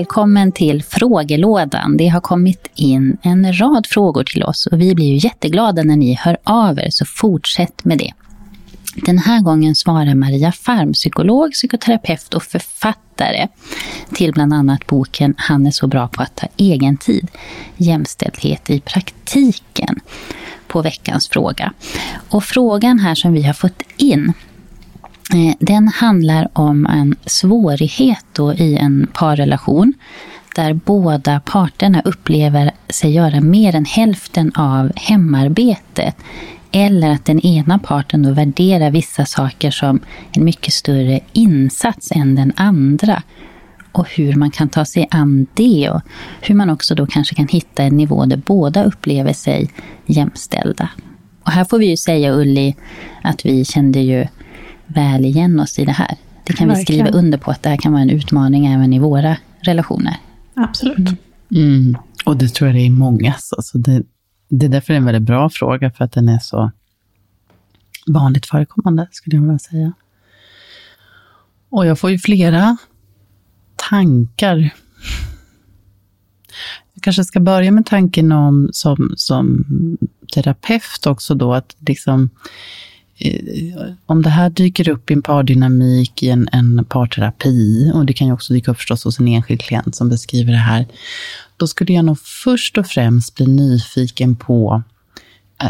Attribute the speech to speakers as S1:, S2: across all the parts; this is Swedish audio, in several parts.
S1: Välkommen till frågelådan. Det har kommit in en rad frågor till oss och vi blir ju jätteglada när ni hör av er, så fortsätt med det. Den här gången svarar Maria Farm, psykolog, psykoterapeut och författare till bland annat boken Han är så bra på att ta egen tid, jämställdhet i praktiken, på veckans fråga. Och frågan här som vi har fått in Eh, den handlar om en svårighet då i en parrelation där båda parterna upplever sig göra mer än hälften av hemarbetet eller att den ena parten då värderar vissa saker som en mycket större insats än den andra. Och hur man kan ta sig an det och hur man också då kanske kan hitta en nivå där båda upplever sig jämställda. Och här får vi ju säga Ulli att vi kände ju väl igen oss i det här. Det kan Verkligen. vi skriva under på att det här kan vara en utmaning även i våra relationer.
S2: Absolut.
S3: Mm. Mm. Och det tror jag det är många. Alltså det, det är därför det är en väldigt bra fråga, för att den är så vanligt förekommande, skulle jag vilja säga. Och jag får ju flera tankar. Jag kanske ska börja med tanken om, som, som terapeut också då, att liksom Eh, om det här dyker upp i en pardynamik, i en, en parterapi, och det kan ju också dyka upp förstås hos en enskild klient som beskriver det här, då skulle jag nog först och främst bli nyfiken på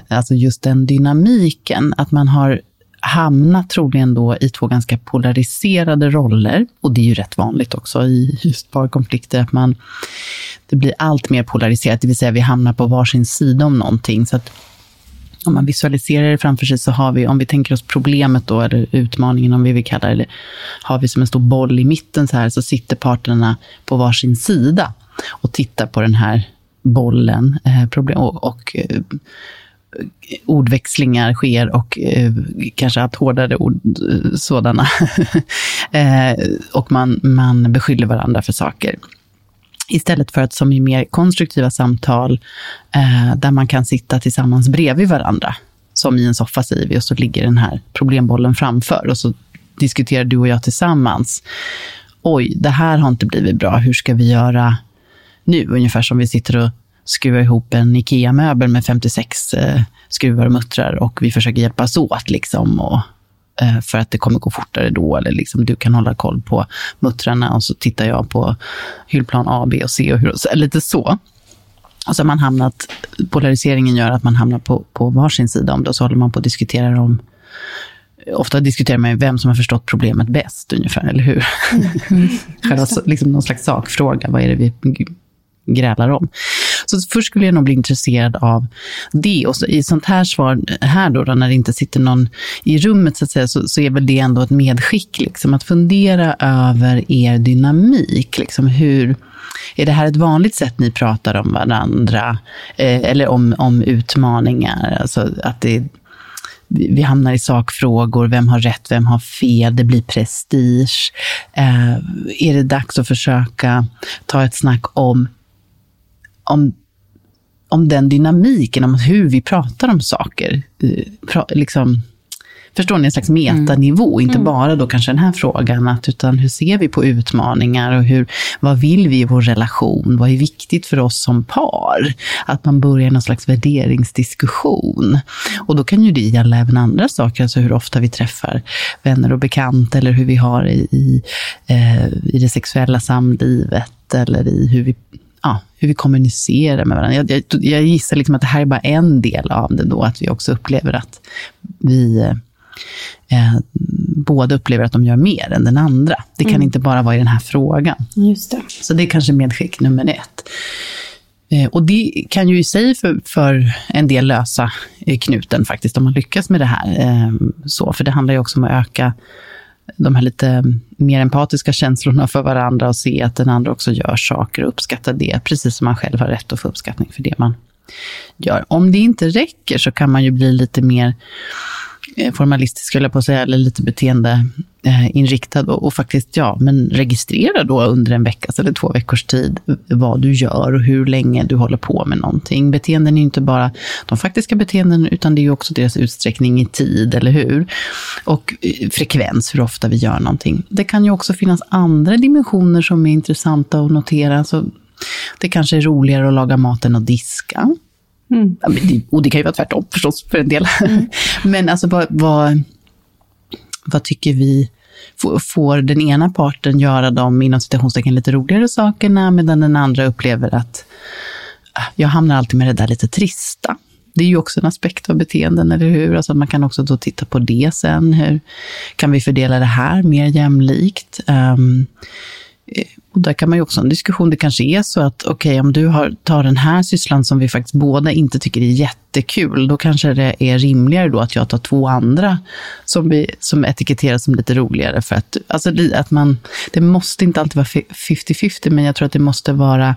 S3: alltså just den dynamiken, att man har hamnat troligen då i två ganska polariserade roller. Och det är ju rätt vanligt också i just parkonflikter, att man, det blir allt mer polariserat, det vill säga vi hamnar på varsin sida om någonting. Så att om man visualiserar det framför sig så har vi, om vi tänker oss problemet då, eller utmaningen om vi vill kalla det, har vi som en stor boll i mitten så här, så sitter parterna på varsin sida och tittar på den här bollen. Eh, problem, och, och eh, ordväxlingar sker och eh, kanske allt hårdare ord, eh, sådana. eh, och man, man beskyller varandra för saker. Istället för att som i mer konstruktiva samtal, eh, där man kan sitta tillsammans bredvid varandra, som i en soffa säger vi, och så ligger den här problembollen framför, och så diskuterar du och jag tillsammans. Oj, det här har inte blivit bra, hur ska vi göra nu? Ungefär som vi sitter och skruvar ihop en IKEA-möbel med 56 eh, skruvar och muttrar och vi försöker hjälpas åt. Liksom, och för att det kommer gå fortare då. Eller liksom, du kan hålla koll på muttrarna och så tittar jag på hyllplan A, B och C. Och hur, lite så. Och så man hamnat, polariseringen gör att man hamnar på, på varsin sida om det. Och så håller man på att diskutera om Ofta diskuterar man ju vem som har förstått problemet bäst, ungefär, eller hur? Mm. Själva, liksom någon slags sakfråga, vad är det vi grälar om. Så först skulle jag nog bli intresserad av det. Och så, i sånt här svar här då, då, när det inte sitter någon i rummet, så, att säga, så, så är väl det ändå ett medskick. Liksom, att fundera över er dynamik. Liksom, hur, är det här ett vanligt sätt ni pratar om varandra? Eh, eller om, om utmaningar? Alltså att det vi, hamnar i sakfrågor, vem har rätt, vem har fel, det blir prestige. Eh, är det dags att försöka ta ett snack om, om om den dynamiken, om hur vi pratar om saker. Pra, liksom, förstår ni, en slags metanivå, mm. inte mm. bara då kanske den här frågan, att, utan hur ser vi på utmaningar och hur, vad vill vi i vår relation? Vad är viktigt för oss som par? Att man börjar någon slags värderingsdiskussion. Och då kan ju det gälla även andra saker, alltså hur ofta vi träffar vänner och bekanta, eller hur vi har i, i, eh, i det sexuella samlivet, eller i hur vi hur vi kommunicerar med varandra. Jag, jag, jag gissar liksom att det här är bara en del av det då, att vi också upplever att vi eh, båda upplever att de gör mer än den andra. Det kan mm. inte bara vara i den här frågan.
S2: Just det.
S3: Så det är kanske medskick nummer ett. Eh, och det kan ju i sig för, för en del lösa eh, knuten faktiskt, om man lyckas med det här. Eh, så, för det handlar ju också om att öka de här lite mer empatiska känslorna för varandra och se att den andra också gör saker och uppskatta det, precis som man själv har rätt att få uppskattning för det man gör. Om det inte räcker så kan man ju bli lite mer Eh, formalistisk, skulle jag på att säga, eller lite beteendeinriktad och, och, faktiskt, ja, men registrera då under en veckas eller två veckors tid vad du gör och hur länge du håller på med någonting. Beteenden är ju inte bara de faktiska beteenden, utan det är ju också deras utsträckning i tid, eller hur? Och eh, frekvens, hur ofta vi gör någonting. Det kan ju också finnas andra dimensioner som är intressanta att notera. Så det kanske är roligare att laga maten och diska. Mm. Och det kan ju vara tvärtom förstås för en del. Mm. Men alltså vad, vad, vad tycker vi? Får den ena parten göra de inom citationstecken lite roligare sakerna medan den andra upplever att ah, jag hamnar alltid med det där lite trista. Det är ju också en aspekt av beteenden, eller hur? Alltså man kan också då titta på det sen. Hur kan vi fördela det här mer jämlikt? Um, och där kan man ju också ha en diskussion. Det kanske är så att, okej, okay, om du har, tar den här sysslan som vi faktiskt båda inte tycker är jättekul, då kanske det är rimligare då att jag tar två andra som, vi, som etiketteras som lite roligare. För att, alltså, att man, det måste inte alltid vara 50-50, men jag tror att det måste vara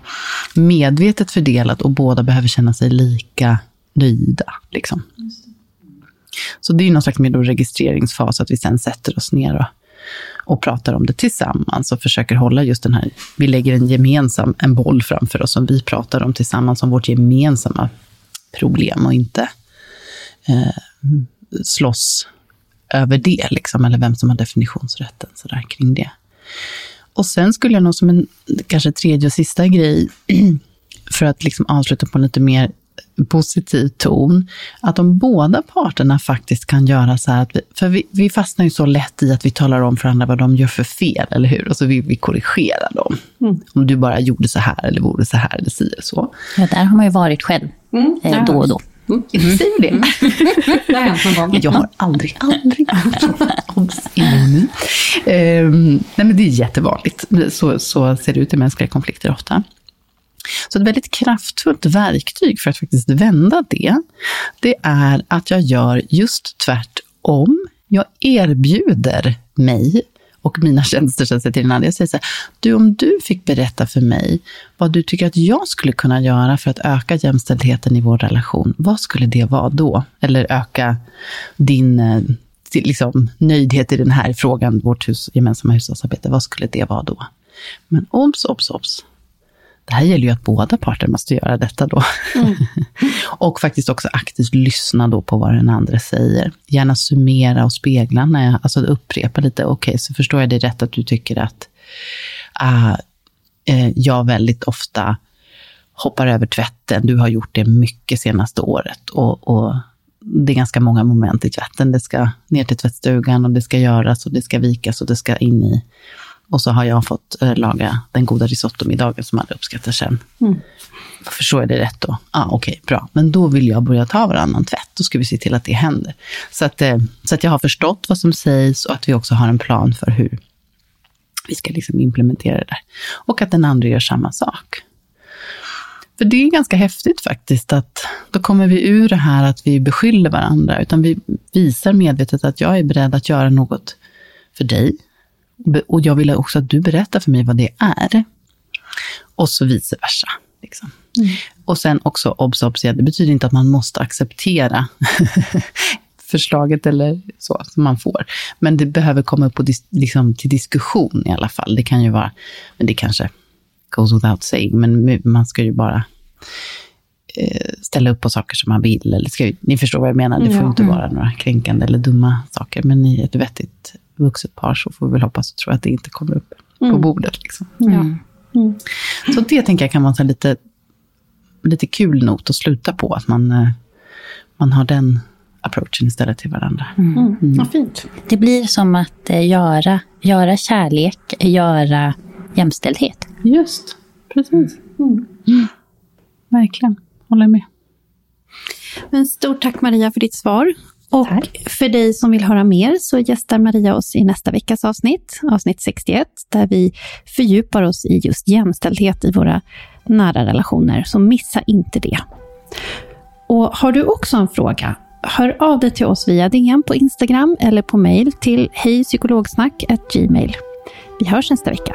S3: medvetet fördelat och båda behöver känna sig lika nöjda. Liksom. Så det är någon slags mer registreringsfas, att vi sen sätter oss ner och och pratar om det tillsammans och försöker hålla just den här, vi lägger en gemensam, en boll framför oss som vi pratar om tillsammans om vårt gemensamma problem och inte eh, slåss över det, liksom, eller vem som har definitionsrätten så där, kring det. Och sen skulle jag nog som en kanske tredje och sista grej, för att liksom avsluta på en lite mer positiv ton, att de båda parterna faktiskt kan göra så här, att vi, för vi, vi fastnar ju så lätt i att vi talar om för andra vad de gör för fel, eller hur? Och så vill vi korrigera dem. Mm. Om du bara gjorde så här, eller vore så här, eller si eller så.
S1: Ja, där har man ju varit själv, mm, eh, då och då.
S3: Mm. Mm. Säger det? Mm. det har hänt någon gång. Jag har aldrig, aldrig Obs! um, nej, men Det är jättevanligt. Så, så ser det ut i mänskliga konflikter ofta. Så ett väldigt kraftfullt verktyg för att faktiskt vända det, det är att jag gör just tvärtom. Jag erbjuder mig och mina tjänster så till den andra. Jag säger så här, du om du fick berätta för mig vad du tycker att jag skulle kunna göra för att öka jämställdheten i vår relation, vad skulle det vara då? Eller öka din eh, liksom, nöjdhet i den här frågan, vårt hus, gemensamma hushållsarbete, vad skulle det vara då? Men obs, obs, obs det här gäller ju att båda parter måste göra detta då. Mm. och faktiskt också aktivt lyssna då på vad den andra säger. Gärna summera och spegla, när jag, alltså upprepa lite. Okej, okay, så förstår jag det rätt att du tycker att uh, uh, jag väldigt ofta hoppar över tvätten. Du har gjort det mycket senaste året. Och, och det är ganska många moment i tvätten. Det ska ner till tvättstugan och det ska göras och det ska vikas och det ska in i och så har jag fått eh, laga den goda risottomiddagen som alla uppskattar sen. Mm. Förstår jag det rätt då? Ja, ah, okej, okay, bra. Men då vill jag börja ta varannan tvätt. Då ska vi se till att det händer. Så att, eh, så att jag har förstått vad som sägs och att vi också har en plan för hur vi ska liksom implementera det där. Och att den andra gör samma sak. För det är ganska häftigt faktiskt att då kommer vi ur det här att vi beskyller varandra, utan vi visar medvetet att jag är beredd att göra något för dig, och jag vill också att du berättar för mig vad det är. Och så vice versa. Liksom. Mm. Och sen också, obs, obs, det betyder inte att man måste acceptera förslaget eller så, som man får. Men det behöver komma upp på dis, liksom, till diskussion i alla fall. Det kan ju vara, men det kanske goes without saying, men man ska ju bara ställa upp på saker som man vill. Eller ska, ni förstår vad jag menar, det får ja. inte vara några kränkande eller dumma saker. Men i ett vettigt vuxet par så får vi väl hoppas och tro att det inte kommer upp mm. på bordet. Liksom. Mm. Mm. Så det tänker jag kan vara en lite, lite kul not att sluta på, att man, eh, man har den approachen istället till varandra.
S2: Mm. Mm. mm. Ja, fint.
S1: Det blir som att eh, göra, göra kärlek, göra jämställdhet.
S3: Just, precis. Mm. mm. Verkligen, håller med.
S2: Men stort tack Maria för ditt svar. Och tack. för dig som vill höra mer så gästar Maria oss i nästa veckas avsnitt, avsnitt 61, där vi fördjupar oss i just jämställdhet i våra nära relationer. Så missa inte det. Och har du också en fråga hör av dig till oss via DN på Instagram eller på mail till hejpsykologsnack.gmail. Vi hörs nästa vecka.